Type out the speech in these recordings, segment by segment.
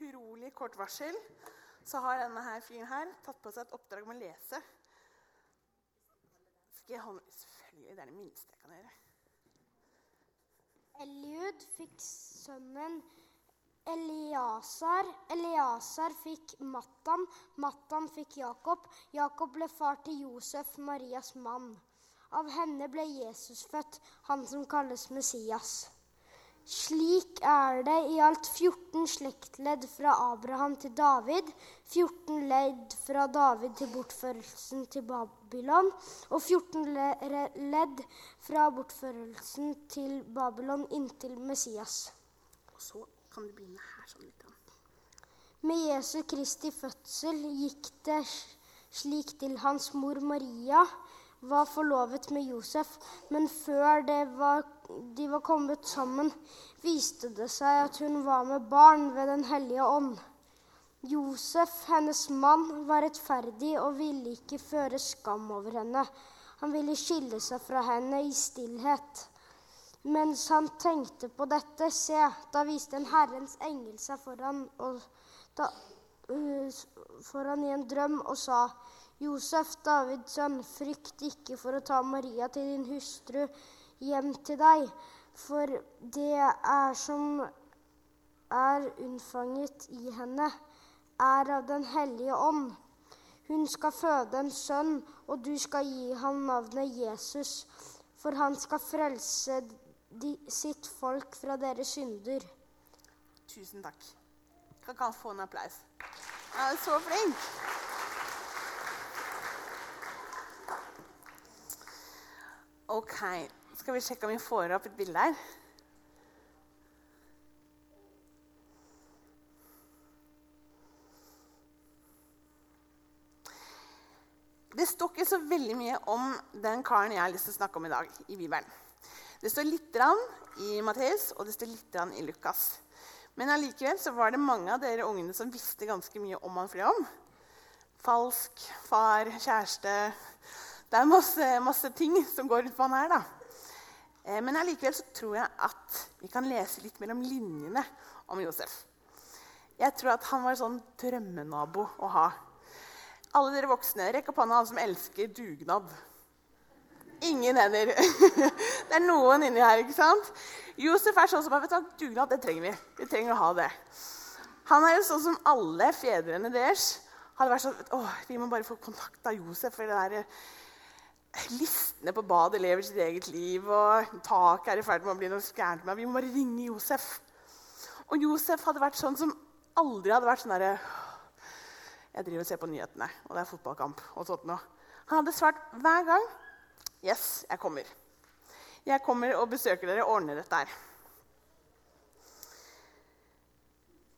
utrolig kort varsel så har denne her fyren her tatt på seg et oppdrag med å lese. Skal jeg holde Selvfølgelig. Det er det minste jeg kan gjøre. Eliud fikk sønnen Eliasar. Eliasar fikk Mattan. Mattan fikk Jakob. Jakob ble far til Josef, Marias mann. Av henne ble Jesus født, han som kalles Messias. Slik er det i alt 14 slektledd fra Abraham til David, 14 ledd fra David til bortførelsen til Babylon, og 14 ledd fra bortførelsen til Babylon inntil Messias. Og så kan du begynne her sånn litt. Med Jesu Kristi fødsel gikk det slik til hans mor Maria var forlovet med Josef, men før det var, de var kommet sammen, viste det seg at hun var med barn ved Den hellige ånd. Josef, hennes mann, var rettferdig og ville ikke føre skam over henne. Han ville skille seg fra henne i stillhet. Mens han tenkte på dette, se, da viste en Herrens engel seg foran, da, uh, foran i en drøm og sa:" Josef, Davids sønn, frykt ikke for å ta Maria til din hustru hjem til deg, for det er som er unnfanget i henne, er av Den hellige ånd. Hun skal føde en sønn, og du skal gi ham navnet Jesus, for han skal frelse de, sitt folk fra deres synder. Tusen takk. Kan ikke han få en applaus? Han er så flink! Ok, skal vi sjekke om vi får opp et bilde her? Det står ikke så veldig mye om den karen jeg har lyst til å snakke om i dag. i Bibelen. Det står litt i Matteus og det står litt i Lukas. Men allikevel var det mange av dere ungene som visste ganske mye om han flere om. Falsk far, kjæreste, det er masse, masse ting som går rundt på han her. da. Eh, men allikevel tror jeg at vi kan lese litt mellom linjene om Josef. Jeg tror at han var en sånn drømmenabo å ha. Alle dere voksne, rekk opp hånda han som elsker dugnad. Ingen hender. det er noen inni her. ikke sant? Josef er sånn som vet du, dugnad det trenger vi. Vi trenger å ha det. Han er jo sånn som alle fedrene deres hadde vært sånn Å, Vi må bare få kontakt av Josef. for det der listene på badet lever sitt eget liv, og taket er i ferd med å bli noe gærent med. Vi må bare ringe Josef. Og Josef hadde vært sånn som aldri hadde vært sånn derre Jeg driver og ser på nyhetene, og det er fotballkamp. og sånt noe. Han hadde svart hver gang. 'Yes, jeg kommer. Jeg kommer og besøker dere og ordner dette her.'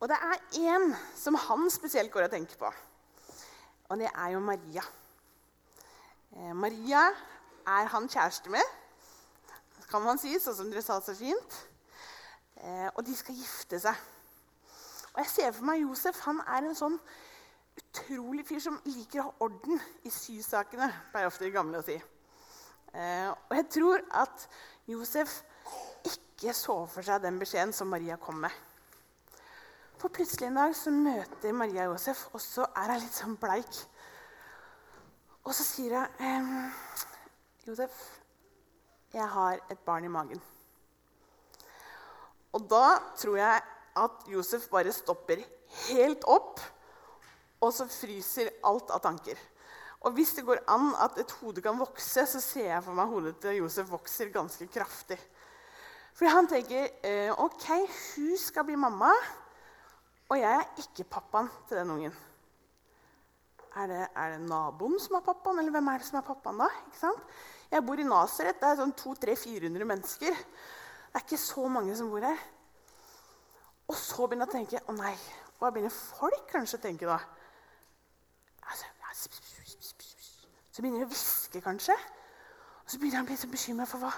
Og det er én som han spesielt går og tenker på. Og det er jo Maria. Eh, Maria er han kjæreste med, kan man si, sånn som dere sa så fint. Eh, og de skal gifte seg. Og jeg ser for meg Josef. Han er en sånn utrolig fyr som liker å ha orden i sysakene, pleier ofte de gamle å si. Eh, og jeg tror at Josef ikke så for seg den beskjeden som Maria kom med. For plutselig en dag så møter Maria Josef, og så er hun litt sånn bleik. Og så sier hun ehm, 'Josef, jeg har et barn i magen.' Og da tror jeg at Josef bare stopper helt opp, og så fryser alt av tanker. Og hvis det går an at et hode kan vokse, så ser jeg for meg hodet til Josef vokser ganske kraftig. For han tenker eh, ok, hun skal bli mamma, og jeg er ikke pappaen til den ungen. Er det, er det, naboen som er pappaen, eller hvem er det som er pappaen da? Jeg bor i Nasaret. Det er sånn 200-400 mennesker. Det er ikke så mange som bor her. Og så begynner jeg å tenke Å nei, hva begynner folk kanskje å tenke da? Altså, så begynner de å hviske, kanskje. Og så begynner jeg å bli så bekymra for hva,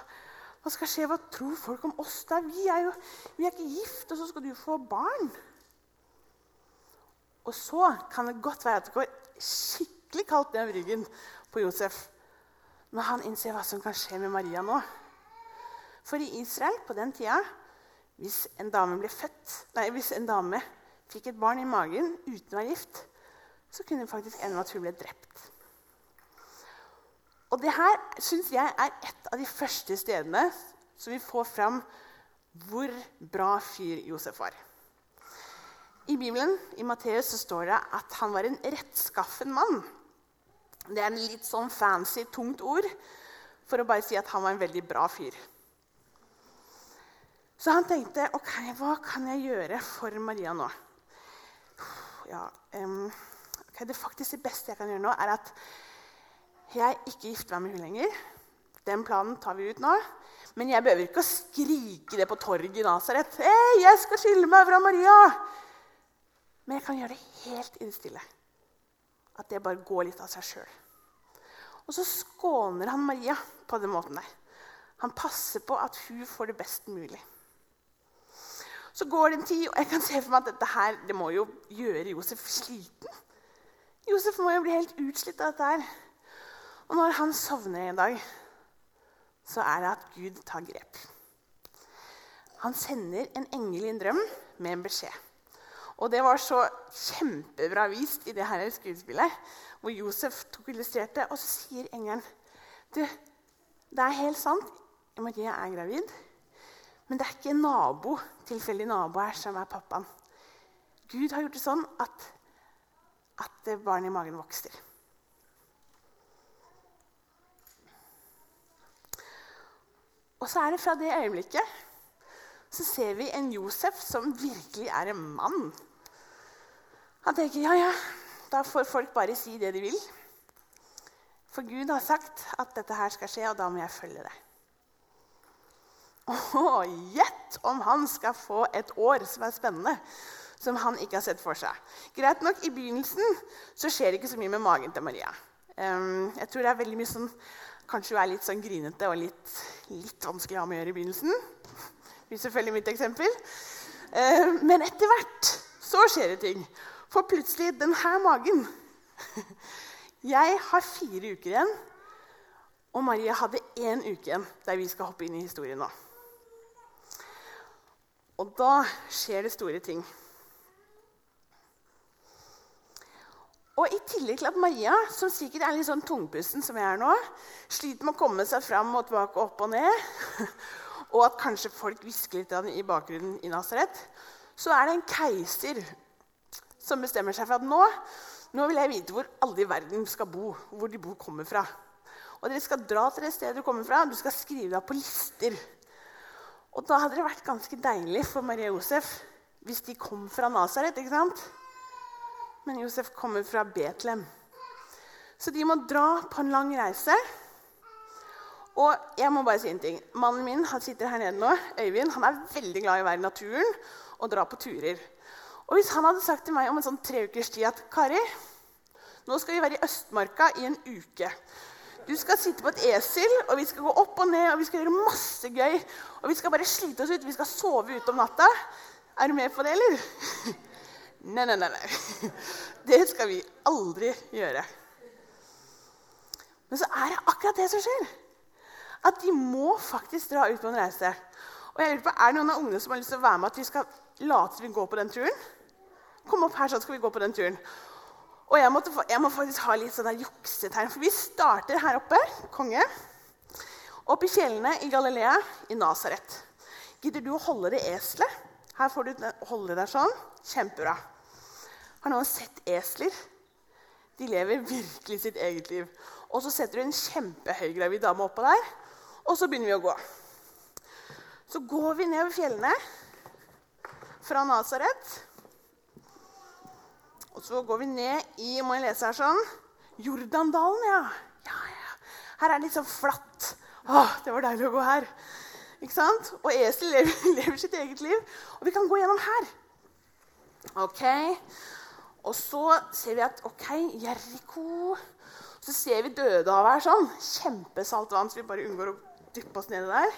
hva skal skje. Hva tror folk om oss da? Vi er jo vi er ikke gift, og så skal du få barn. Og så kan det godt være at det går skikkelig kaldt ned ryggen på Josef når han innser hva som kan skje med Maria nå. For i Israel på den tida hvis en dame, født, nei, hvis en dame fikk et barn i magen uten å være gift, så kunne det faktisk ende med at hun ble drept. Og det her syns jeg er et av de første stedene som vi får fram hvor bra fyr Josef var. I Bibelen i Matteus så står det at han var en rettskaffen mann. Det er en litt sånn fancy, tungt ord for å bare si at han var en veldig bra fyr. Så han tenkte ok, hva kan jeg gjøre for Maria nå? Ja, um, okay, det faktisk beste jeg kan gjøre nå, er at jeg ikke gifter meg med hun lenger. Den planen tar vi ut nå. Men jeg behøver ikke å skrike det på torget i Nasaret. Hey, 'Jeg skal skille meg fra Maria!' Men jeg kan gjøre det helt innstille. At det bare går litt av seg sjøl. Og så skåner han Maria på den måten der. Han passer på at hun får det best mulig. Så går det en tid, og jeg kan se for meg at dette her, det må jo gjøre Josef sliten. Josef må jo bli helt utslitt av dette her. Og når han sovner en dag, så er det at Gud tar grep. Han sender en engel i en drøm med en beskjed. Og det var så kjempebra vist i det her skuespillet, hvor Josef tok illustrerte, og så sier engelen du, det er helt sant, Maria er gravid, men det er ikke en nabo, tilfeldig nabo her som er pappaen. Gud har gjort det sånn at, at barnet i magen vokser. Og så er det fra det øyeblikket så ser vi en Josef som virkelig er en mann. Han tenker ja, ja, da får folk bare si det de vil. For Gud har sagt at dette her skal skje, og da må jeg følge det. Og gjett om han skal få et år som er spennende, som han ikke har sett for seg. Greit nok, I begynnelsen så skjer det ikke så mye med magen til Maria. Jeg tror det er veldig mye sånn Kanskje er litt sånn grinete og litt, litt vanskelig å ha med å gjøre i begynnelsen. Det blir selvfølgelig mitt eksempel. Men etter hvert så skjer det ting. For plutselig denne magen Jeg har fire uker igjen, og Maria hadde én uke igjen der vi skal hoppe inn i historien nå. Og da skjer det store ting. Og I tillegg til at Maria, som sikkert er litt sånn tungpusten som jeg er nå, sliter med å komme seg fram og tilbake, opp og ned, og at kanskje folk hvisker litt i bakgrunnen i Nasaret, så er det en keiser som bestemmer seg for at nå, nå vil jeg vite hvor alle i verden skal bo, hvor de bor kommer fra. Og dere skal dra til det stedet du kommer fra. Du skal skrive deg på lister. Og da hadde det vært ganske deilig for Maria Josef hvis de kom fra Nasaret. ikke sant? men Josef kommer fra Betlehem. Så de må dra på en lang reise. Og jeg må bare si en ting. Mannen min han sitter her nede nå, Øyvind, han er veldig glad i å være i naturen og dra på turer. Og Hvis han hadde sagt til meg om en sånn tre ukers tid at Kari, nå skal vi være i Østmarka i en uke. Du skal sitte på et esel, og vi skal gå opp og ned og vi skal gjøre masse gøy. Og vi skal bare slite oss ut. Vi skal sove ute om natta. Er du med på det, eller? Nei, nei, nei. nei. Det skal vi aldri gjøre. Men så er det akkurat det som skjer. At de må faktisk dra ut på en reise. Og jeg lurer på, Er det noen av ungene som har lyst til å være med at vi skal late som vi går på den turen? Kom opp her, så skal vi gå på den turen. Og jeg, måtte, jeg må faktisk ha litt sånn juksetegn. For vi starter her oppe, konge, opp i fjellene i Galilea, i Nasaret. Gidder du å holde det eselet? Her får du holde deg sånn. Kjempebra. Har noen sett esler? De lever virkelig sitt eget liv. Og så setter du en kjempehøygravid dame oppå der, og så begynner vi å gå. Så går vi nedover fjellene fra Nasaret. Og så går vi ned i må jeg lese her sånn, Jordandalen. Ja. ja, ja. Her er det litt sånn flatt. Å, det var deilig å gå her. Ikke sant? Og esel lever, lever, sitt eget liv. Og vi kan gå gjennom her. Ok. Og så ser vi at ok, Jeriko Så ser vi Dødehavet her sånn. Kjempesalt vann, så vi bare unngår å dyppe oss nedi der.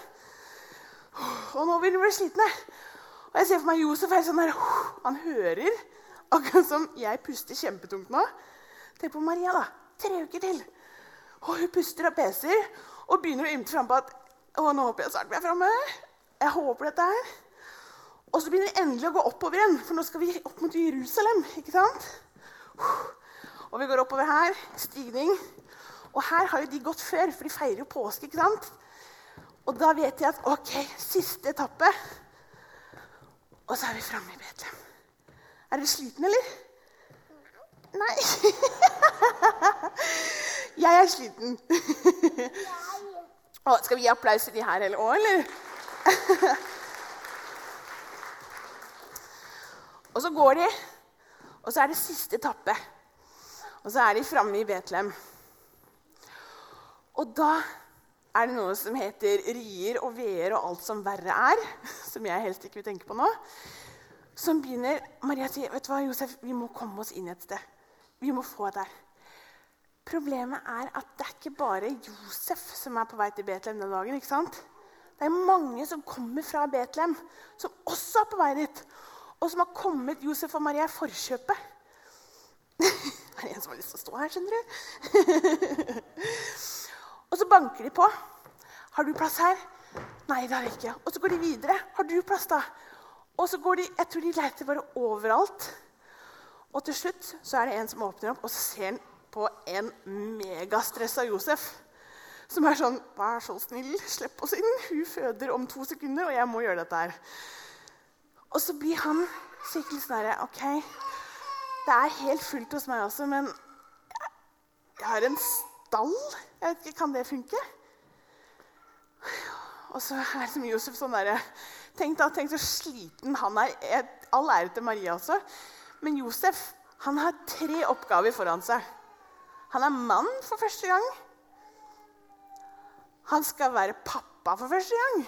Og nå begynner vi bli slitne. Og jeg ser for meg Josef her sånn der, Han hører, akkurat som jeg puster kjempetungt nå. Tenk på Maria, da. Tre uker til. Og hun puster og peser og begynner å ymte frampå at å, nå håper jeg snart vi er framme. Jeg håper dette her. Og så begynner vi endelig å gå oppover igjen, for nå skal vi opp mot Jerusalem. ikke sant? Og vi går oppover her. Stigning. Og her har jo de gått før, for de feirer jo påske. ikke sant? Og da vet jeg at ok, siste etappe. Og så er vi framme i Betlehem. Er dere sliten, eller? Nei. jeg er sliten. Å, skal vi gi applaus til de her hele òg, eller? og så går de, og så er det siste etappe. Og så er de framme i Betlehem. Og da er det noe som heter rier og veer og alt som verre er. Som jeg helst ikke vil tenke på nå. Som begynner Maria sier, 'Vet du hva, Josef, vi må komme oss inn et sted. Vi må få der.' Problemet er at det er ikke bare Josef som er på vei til Betlehem den dagen. ikke sant? Det er mange som kommer fra Betlehem, som også er på vei dit. Og som har kommet Josef og Maria i forkjøpet. Det er en som har lyst til å stå her, skjønner du. og så banker de på. 'Har du plass her?' 'Nei, det har jeg ikke.' Og så går de videre. 'Har du plass, da?' Og så går de, Jeg tror de leter bare overalt. Og til slutt så er det en som åpner opp, og så ser han på en megastressa Josef. Som er sånn 'Vær så snill, slipp oss inn. Hun føder om to sekunder, og jeg må gjøre dette her.' Og så blir han skikkelig sånn herre OK, det er helt fullt hos meg også, men jeg har en stall. Jeg vet ikke, Kan det funke? Og så er liksom Josef sånn derre Tenk, da, tenk så sliten han er. All ære til Maria også. Men Josef han har tre oppgaver foran seg. Han er mann for første gang. Han skal være pappa for første gang.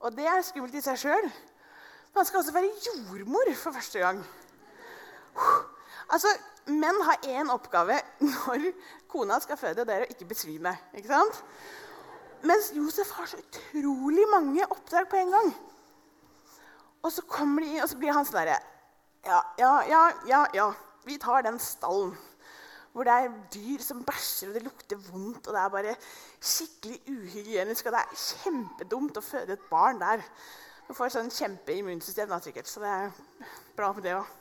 Og det er skummelt i seg sjøl. Men han skal også være jordmor for første gang. Altså, Menn har én oppgave når kona skal føde, og det er å ikke besvime. ikke sant? Mens Josef har så utrolig mange oppdrag på en gang. Og så kommer de inn, og så blir han sånn derre ja, ja, ja, ja, ja. Vi tar den stallen hvor det er dyr som bæsjer, og det lukter vondt, og det er bare skikkelig uhygienisk, og det er kjempedumt å føde et barn der. Du får sånn kjempeimmunsystem, da, sikkert, så det er bra med det òg.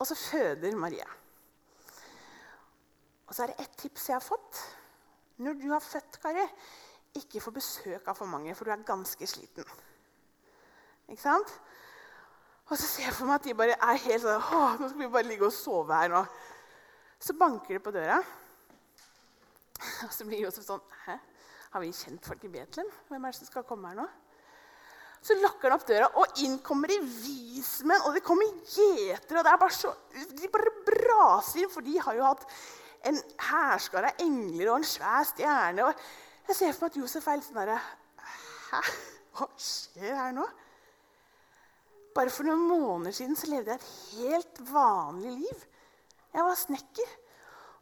Og så føder Maria. Og så er det ett tips jeg har fått. Når du har født, Kari, ikke få besøk av for mange, for du er ganske sliten. Ikke sant? Og så ser jeg for meg at de bare er helt sånn Å, nå skal vi bare ligge og sove her nå. Så banker det på døra. Og så blir Josef sånn Hæ? Har vi kjent folk i Betlehem? Hvem er det som skal komme her nå? Så lukker han opp døra, og inn kommer de vismenn, og det kommer gjetere. og det er bare så, De bare braser inn, for de har jo hatt en hærskare av engler og en svær stjerne. og Jeg ser for meg at Josef er litt sånn derre Hæ? Hva skjer her nå? Bare for noen måneder siden så levde jeg et helt vanlig liv. Jeg var snekker.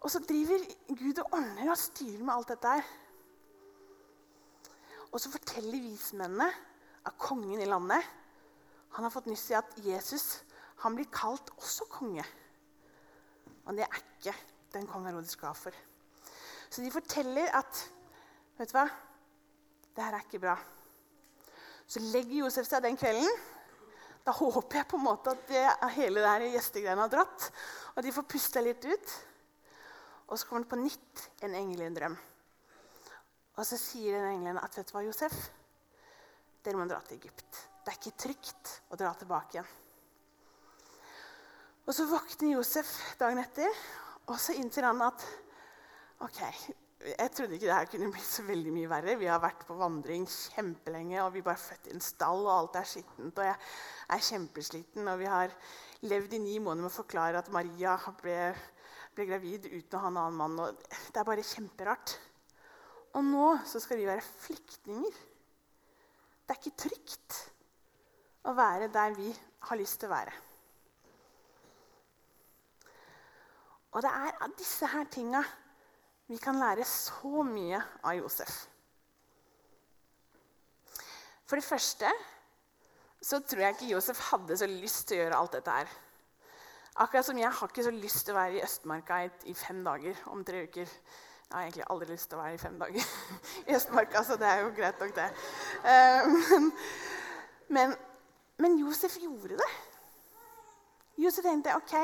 Og så driver Gud og ordner og styrer med alt dette her. Og så forteller vismennene at kongen i landet han har fått nyss i at Jesus han blir kalt også konge. Og det er ikke den kong Herodes skal for. Så de forteller at Vet du hva? Det her er ikke bra. Så legger Josef seg den kvelden. Da håper jeg på en måte at det, hele det her gjestegreiene har dratt. Og de får puste litt ut. Og så kommer det på nytt en engel i en drøm. Og så sier den engelen at vet du hva, Josef? Dere må dra til Egypt. Det er ikke trygt å dra tilbake igjen. Og så våkner Josef dagen etter, og så innser han at OK, jeg trodde ikke det her kunne bli så veldig mye verre. Vi har vært på vandring kjempelenge, og vi bare født i en stall, og alt er skittent. Og jeg er kjempesliten, og vi har levd i ni måneder med å forklare at Maria ble, ble gravid uten å ha en annen mann. Og det er bare kjemperart. Og nå så skal vi være flyktninger. Det er ikke trygt å være der vi har lyst til å være. Og det er disse her tinga vi kan lære så mye av Josef. For det første så tror jeg ikke Josef hadde så lyst til å gjøre alt dette her. Akkurat som jeg har ikke så lyst til å være i Østmarka i fem dager om tre uker. Jeg har egentlig aldri lyst til å være i fem dager i Østmarka, så det er jo greit nok, det. Eh, men, Men, men Josef gjorde det. Josef tenkte ok,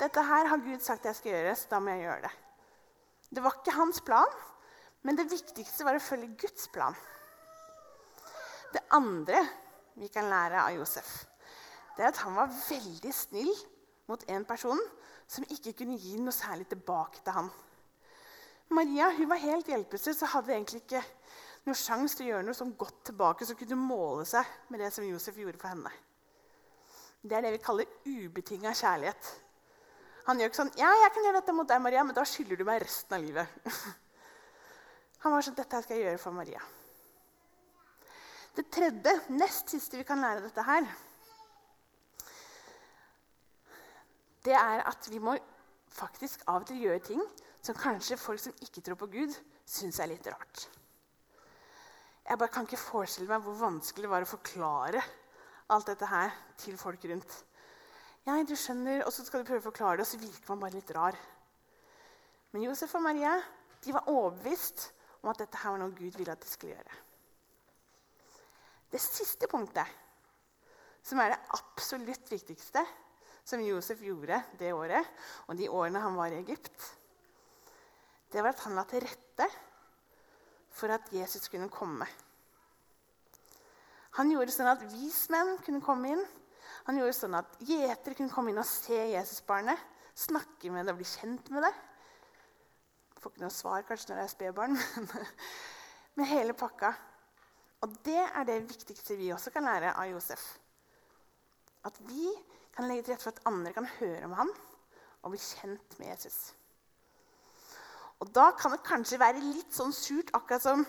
dette her har Gud sagt jeg skal gjøre, så da må jeg gjøre det. Det var ikke hans plan, men det viktigste var å følge Guds plan. Det andre vi kan lære av Josef, det er at han var veldig snill mot en person som ikke kunne gi noe særlig tilbake til han. Maria hun var helt hjelpeløs og hadde egentlig ikke noe sjanse til å gjøre noe som godt tilbake som kunne måle seg med det som Josef gjorde for henne. Det er det vi kaller ubetinga kjærlighet. Han gjør ikke sånn 'Ja, jeg kan gjøre dette mot deg, Maria, men da skylder du meg resten av livet.' Han var sånn 'Dette skal jeg gjøre for Maria'. Det tredje, nest siste vi kan lære dette her, det er at vi må faktisk av og til gjøre ting som kanskje folk som ikke tror på Gud, syns er litt rart. Jeg bare kan ikke forestille meg hvor vanskelig det var å forklare alt dette her til folk rundt. Ja, du skjønner, Og så skal du prøve å forklare det, og så virker man bare litt rar. Men Josef og Maria de var overbevist om at dette her var noe Gud ville at de skulle gjøre. Det siste punktet, som er det absolutt viktigste som Josef gjorde det året og de årene han var i Egypt, det var at han la til rette for at Jesus kunne komme. Han gjorde sånn at vismenn kunne komme inn. Han gjorde sånn at gjetere kunne komme inn og se Jesusbarnet, snakke med det og bli kjent med det. Får ikke noe svar kanskje når det er spedbarn, men, med hele pakka. Og det er det viktigste vi også kan lære av Josef. At vi kan legge til rette for at andre kan høre om han og bli kjent med Jesus. Og da kan det kanskje være litt sånn surt, akkurat som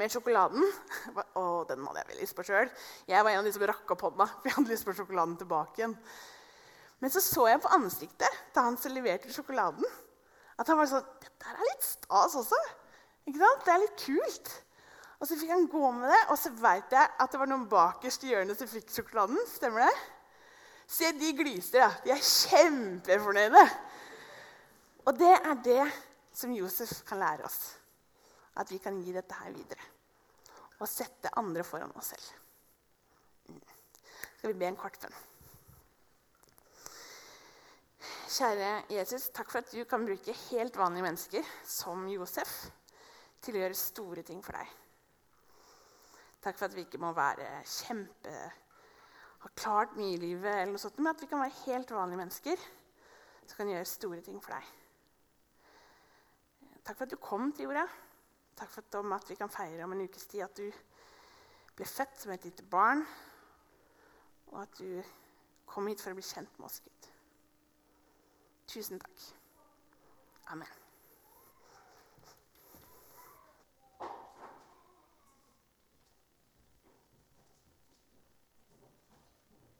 med sjokoladen. Å, den hadde jeg veldig lyst på sjøl. Jeg var en av de som rakk opp hånda, for jeg hadde lyst på sjokoladen tilbake igjen. Men så så jeg på ansiktet til han som leverte sjokoladen, at han var sånn Dette er litt stas også. Ikke sant? Det er litt kult. Og så fikk han gå med det, og så veit jeg at det var noen bakerst i hjørnet som fikk sjokoladen. Stemmer det? Se, de gliser. Ja. De er kjempefornøyde. Og det er det som Josef kan lære oss. At vi kan gi dette her videre. Og sette andre foran oss selv. Mm. Skal vi be en kort bønn? Kjære Jesus, takk for at du kan bruke helt vanlige mennesker som Josef til å gjøre store ting for deg. Takk for at vi ikke må være kjempe ha klart mye i livet, eller noe sånt, men at vi kan være helt vanlige mennesker som kan gjøre store ting for deg. Takk for at du kom til jorda. Takk for at vi kan feire om en ukes tid at du ble født som et lite barn, og at du kom hit for å bli kjent med oss, Gud. Tusen takk. Amen.